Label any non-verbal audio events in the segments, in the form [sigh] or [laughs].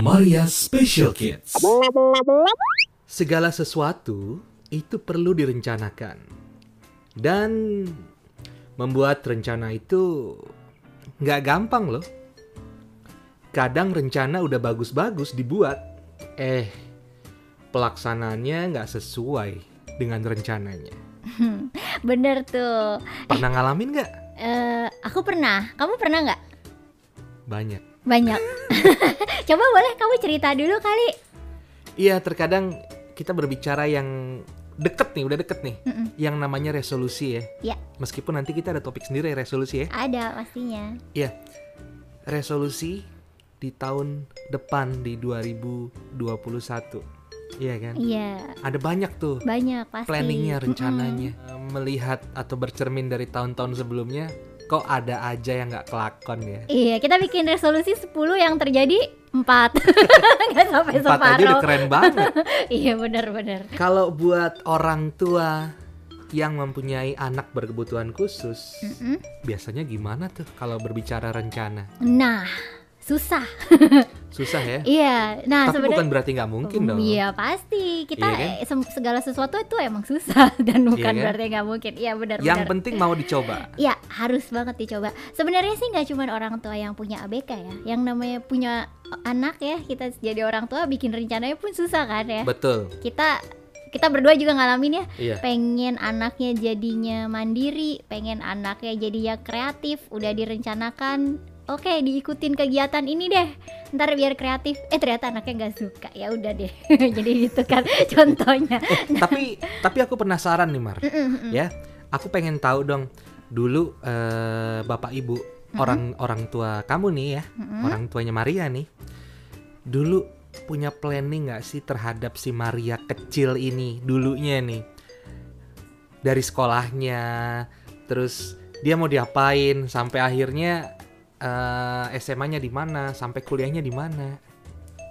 Maria Special Kids. Segala sesuatu itu perlu direncanakan. Dan membuat rencana itu nggak gampang loh. Kadang rencana udah bagus-bagus dibuat, eh pelaksananya nggak sesuai dengan rencananya. [laughs] Bener tuh. Pernah ngalamin nggak? Eh, aku pernah. Kamu pernah nggak? Banyak. Banyak. [laughs] Coba boleh kamu cerita dulu kali. Iya, terkadang kita berbicara yang deket nih, udah deket nih, Mm-mm. yang namanya resolusi ya. Ya, Meskipun nanti kita ada topik sendiri resolusi ya. ada pastinya. Iya, resolusi di tahun depan di 2021. Iya kan? Iya, Ada banyak tuh banyak pasti. planningnya, rencananya. Melihat atau bercermin dari tahun-tahun sebelumnya, kok ada aja yang nggak kelakon ya. Iya, kita bikin resolusi 10 yang terjadi 4. [laughs] Nggak sampai Empat aja udah separuh. keren banget. [laughs] Iya, benar-benar. Kalau buat orang tua yang mempunyai anak berkebutuhan khusus, Mm-mm. biasanya gimana tuh kalau berbicara rencana? Nah, susah. [laughs] Susah ya? Iya. Nah, Tapi sebenarnya bukan berarti nggak mungkin dong. Iya pasti kita Iya kan? segala sesuatu itu emang susah [laughs] dan bukan kan? berarti nggak mungkin. Iya benar Yang benar. penting mau dicoba. Iya harus banget dicoba. Sebenarnya sih nggak cuma orang tua yang punya ABK ya, yang namanya punya anak ya kita jadi orang tua bikin rencananya pun susah kan ya. Betul. Kita kita berdua juga ngalamin ya, Iya. pengen anaknya jadinya mandiri, pengen anaknya jadinya kreatif, udah direncanakan. Oke, diikutin kegiatan ini deh. Ntar biar kreatif. Eh ternyata anaknya nggak suka. Ya udah deh. [laughs] Jadi gitu kan [laughs] contohnya. tapi tapi aku penasaran nih Mar. Mm, mm, mm. Ya, aku pengen tahu dong. Dulu eh, bapak ibu orang orang tua kamu nih ya, Mm-mm. orang tuanya Maria nih. Dulu punya planning nggak sih terhadap si Maria kecil ini dulunya nih? Dari sekolahnya, terus dia mau diapain sampai akhirnya eh, SMA-nya di mana, sampai kuliahnya di mana?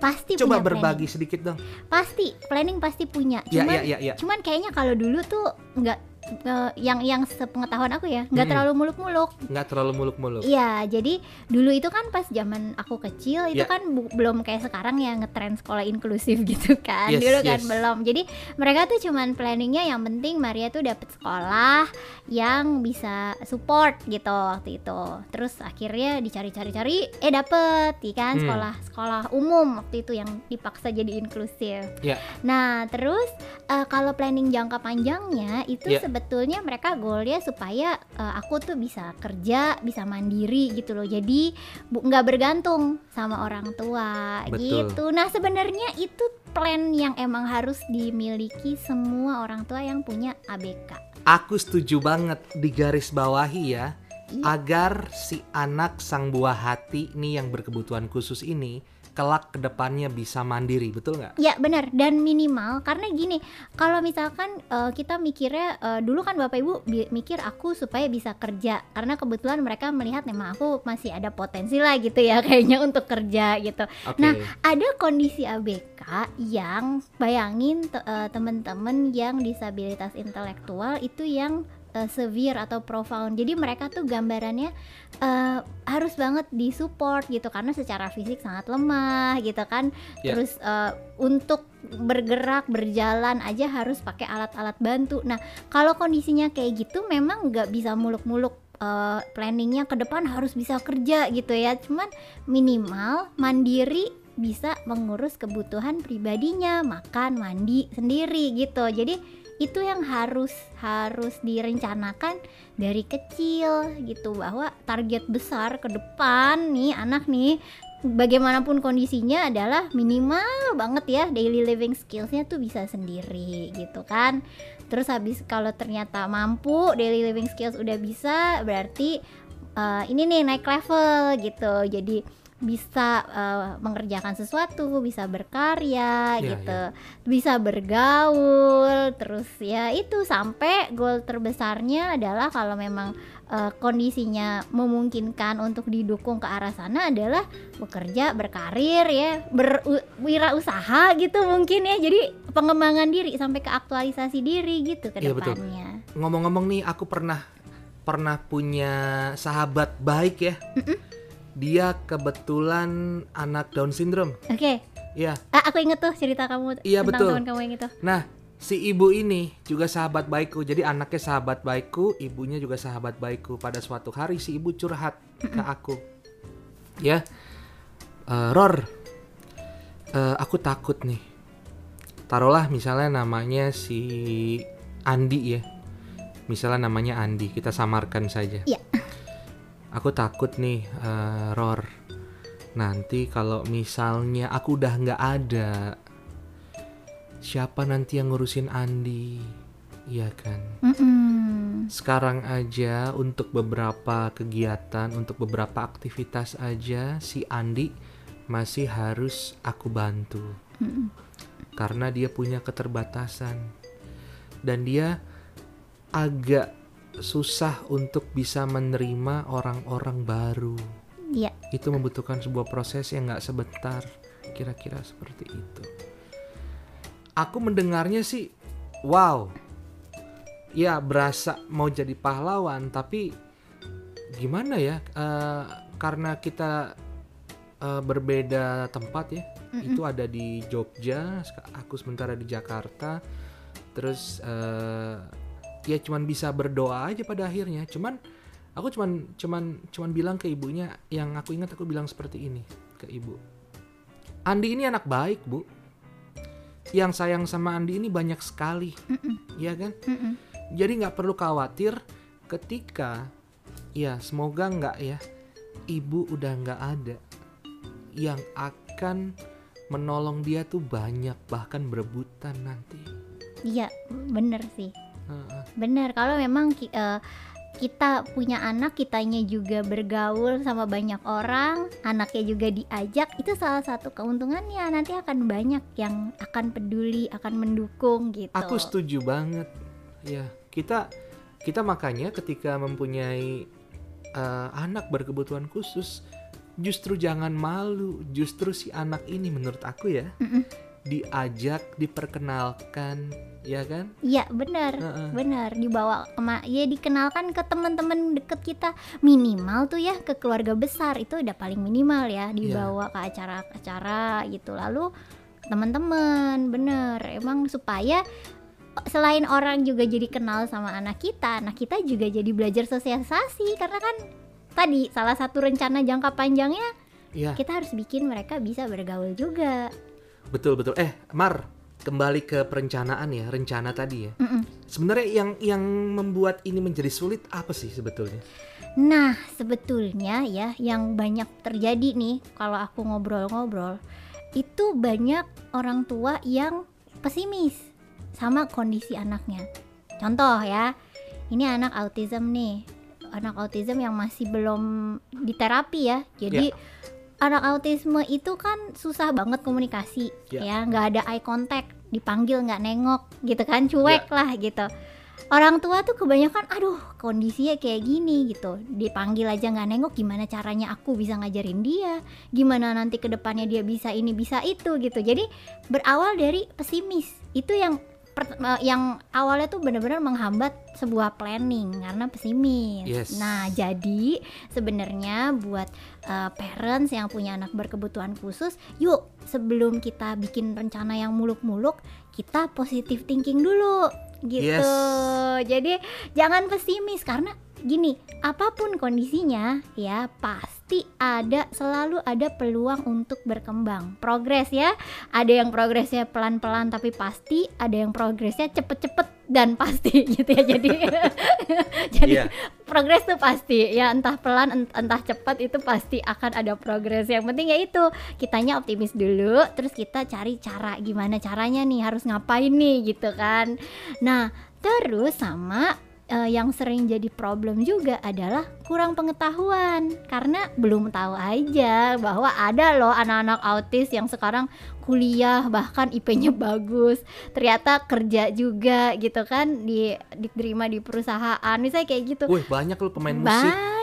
Pasti Coba punya berbagi sedikit dong. planning. Pasti planning pasti punya. Ya, Cuman ya, ya, ya. cuman kayaknya kalau dulu tuh nggak eh, yang yang sepengetahuan aku ya nggak Mm-mm. terlalu muluk-muluk. Nggak terlalu muluk-muluk. Iya, jadi dulu itu kan pas zaman aku kecil itu Ya. kan belum kayak sekarang ya ngetren sekolah inklusif [laughs] gitu kan. Yes, dulu kan yes. belum. Jadi mereka tuh cuman planningnya yang penting Maria tuh dapet sekolah yang bisa support gitu waktu itu. Terus akhirnya dicari-cari-cari eh dapet ya kan Hmm. sekolah sekolah umum waktu itu yang dipaksa jadi inklusif. Ya. Nah, terus eh, kalau planning jangka panjangnya itu Ya. sebetulnya mereka goalnya supaya eh, aku tuh bisa kerja, bisa mandiri gitu loh. Jadi nggak bergantung sama orang tua Betul. gitu. Nah, sebenarnya itu plan yang emang harus dimiliki semua orang tua yang punya ABK. Aku setuju banget di garis bawahi ya Iya. agar si anak sang buah hati nih yang berkebutuhan khusus ini kelak ke depannya bisa mandiri, betul nggak? Ya benar dan minimal karena gini kalau misalkan eh, kita mikirnya eh, dulu kan bapak ibu mikir aku supaya bisa kerja karena kebetulan mereka melihat memang aku masih ada potensi lah gitu ya [laughs] kayaknya untuk kerja gitu. Oke. Nah, ada kondisi ABK yang bayangin te- eh, temen-temen yang disabilitas intelektual itu yang eh, severe atau profound. Jadi mereka tuh gambarannya eh, harus banget disupport gitu karena secara fisik sangat lemah gitu kan. Ya. Terus eh, untuk bergerak berjalan aja harus pakai alat-alat bantu. Nah, kalau kondisinya kayak gitu memang nggak bisa muluk-muluk eh, planningnya ke depan harus bisa kerja gitu ya. Cuman minimal mandiri bisa mengurus kebutuhan pribadinya, makan, mandi sendiri gitu. Jadi itu yang harus harus direncanakan dari kecil gitu. Bahwa target besar ke depan nih anak nih bagaimanapun kondisinya adalah minimal banget ya daily living skillsnya tuh bisa sendiri gitu kan. Terus habis kalau ternyata mampu daily living skills udah bisa berarti eh, ini nih naik level gitu. Jadi bisa eh, mengerjakan sesuatu bisa berkarya Iya, gitu. Bisa bergaul terus ya itu sampai goal terbesarnya adalah kalau memang eh, kondisinya memungkinkan untuk didukung ke arah sana adalah bekerja berkarir ya berwirausaha gitu mungkin ya. Jadi pengembangan diri sampai ke aktualisasi diri gitu ke Iya, depannya. Ngomong-ngomong nih, aku pernah pernah punya sahabat baik ya. Dia kebetulan anak Down syndrome. Oke. Iya. Ah, aku inget tuh cerita kamu Iya, tentang betul. teman kamu yang itu. Nah, si ibu ini juga sahabat baikku. Jadi anaknya sahabat baikku, ibunya juga sahabat baikku. Pada suatu hari si ibu curhat ke aku. Ya. "Eh, Ror, eh, aku takut nih. Taruhlah misalnya namanya si Andi ya. Misalnya namanya Andi, kita samarkan saja. Iya. Aku takut nih, eh, Ror. Nanti kalau misalnya aku udah nggak ada, siapa nanti yang ngurusin Andi? Iya kan? Mm-mm. Sekarang aja untuk beberapa kegiatan, untuk beberapa aktivitas aja si Andi masih harus aku bantu. Mm-mm. Karena dia punya keterbatasan. Dan dia agak susah untuk bisa menerima orang-orang baru. Iya. Itu membutuhkan sebuah proses yang nggak sebentar. Kira-kira seperti itu. Aku mendengarnya sih, wow. Ya berasa mau jadi pahlawan, tapi gimana ya? eh, karena kita eh, berbeda tempat ya. Mm-mm. Itu ada di Jogja, aku sementara di Jakarta. Terus eh, ya cuman bisa berdoa aja pada akhirnya. Cuman aku cuman cuman cuman bilang ke ibunya yang aku ingat aku bilang seperti ini ke ibu. Andi ini anak baik, Bu. Yang sayang sama Andi ini banyak sekali, Mm-mm. ya kan? Mm-mm. Jadi nggak perlu khawatir ketika ya semoga nggak ya ibu udah nggak ada yang akan menolong dia tuh banyak bahkan berebutan nanti. Iya, bener sih. Bener. Kalau memang eh, kita punya anak, kitanya juga bergaul sama banyak orang, anaknya juga diajak, itu salah satu keuntungannya. Nanti akan banyak yang akan peduli, akan mendukung gitu. Aku setuju banget. Ya, kita kita makanya ketika mempunyai eh, anak berkebutuhan khusus, justru jangan malu. Justru si anak ini menurut aku ya, Mm-mm. Diajak, diperkenalkan, ya kan? Iya, bener. Heeh. Bener, dibawa kema ya dikenalkan ke teman-teman deket kita. Minimal tuh ya ke keluarga besar itu udah paling minimal ya. Dibawa ke acara-acara gitu. Lalu teman-teman bener emang supaya selain orang juga jadi kenal sama anak kita anak kita juga jadi belajar sosialisasi. Karena kan tadi salah satu rencana jangka panjangnya Iya, kita harus bikin mereka bisa bergaul juga betul betul. Eh, Mar, kembali ke perencanaan ya, rencana tadi ya. Mm-mm. Sebenarnya yang yang membuat ini menjadi sulit apa sih sebetulnya? Nah, sebetulnya ya yang banyak terjadi nih kalau aku ngobrol-ngobrol itu banyak orang tua yang pesimis sama kondisi anaknya. Contoh ya, ini anak autism nih. Anak autism yang masih belum diterapi ya. Jadi anak autisme itu kan susah banget komunikasi Ya. ya, nggak ada eye contact, dipanggil nggak nengok gitu kan, cuek lah gitu. Orang tua tuh kebanyakan aduh kondisinya kayak gini gitu. Dipanggil aja nggak nengok gimana caranya aku bisa ngajarin dia? Gimana nanti ke depannya dia bisa ini bisa itu gitu. Jadi berawal dari pesimis. Itu yang per- eh, yang awalnya tuh benar-benar menghambat sebuah planning karena pesimis Yes. nah jadi sebenarnya buat eh, parents yang punya anak berkebutuhan khusus yuk sebelum kita bikin rencana yang muluk-muluk kita positive thinking dulu gitu Yes. jadi jangan pesimis karena gini apa pun kondisinya ya pasti ada selalu ada peluang untuk berkembang. Progres ya ada yang progresnya pelan-pelan tapi pasti ada yang progresnya cepet-cepet dan pasti [laughs] gitu ya. Jadi [laughs] jadi Iya. progres tuh pasti. Ya entah pelan ent- entah cepat itu pasti akan ada progres. Yang penting ya itu kitanya optimis dulu terus kita cari cara gimana caranya nih harus ngapain nih gitu kan. Nah terus sama eh, yang sering jadi problem juga adalah kurang pengetahuan. Karena belum tahu aja bahwa ada loh anak-anak autis yang sekarang kuliah bahkan IP-nya [laughs] bagus ternyata kerja juga gitu kan di diterima di perusahaan. Misalnya kayak gitu. Wih, banyak loh pemain musik, banyak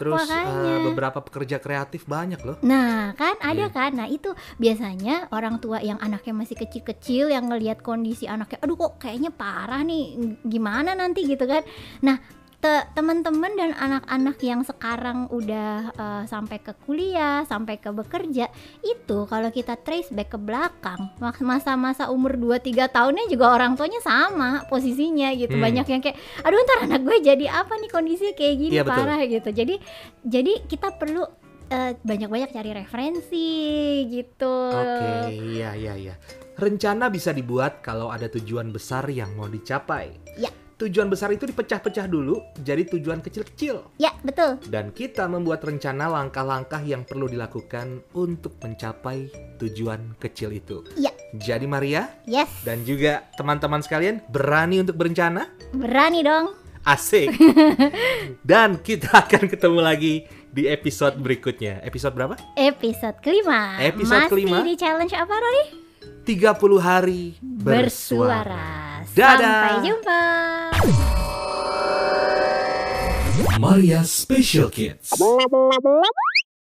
terus makanya eh, beberapa pekerja kreatif banyak loh. Nah, kan ada Iya. kan. Nah, itu biasanya orang tua yang anaknya masih kecil-kecil yang ngelihat kondisi anaknya, aduh kok kayaknya parah nih, gimana nanti gitu kan. Nah, te- teman-teman dan anak-anak yang sekarang udah eh, sampai ke kuliah, sampai ke bekerja, itu kalau kita trace back ke belakang, masa-masa umur 2-3 tahunnya juga orang tuanya sama posisinya gitu. Hmm. Banyak yang kayak aduh ntar anak gue jadi apa nih kondisi kayak gini betul. parah gitu. Jadi jadi kita perlu eh, banyak-banyak cari referensi gitu. Oke, iya iya iya. Rencana bisa dibuat kalau ada tujuan besar yang mau dicapai. Ya. Tujuan besar itu dipecah-pecah dulu jadi tujuan kecil-kecil. Ya, betul. Dan kita membuat rencana langkah-langkah yang perlu dilakukan untuk mencapai tujuan kecil itu. Ya. Jadi Maria Yes. dan juga teman-teman sekalian berani untuk berencana? Berani dong. Asik. [laughs] dan kita akan ketemu lagi di episode berikutnya. Episode berapa? Episode kelima. Episode Masih kelima. di challenge apa Roni? 30 hari Bersuara. Dadah. Sampai jumpa. Maria Special Kids.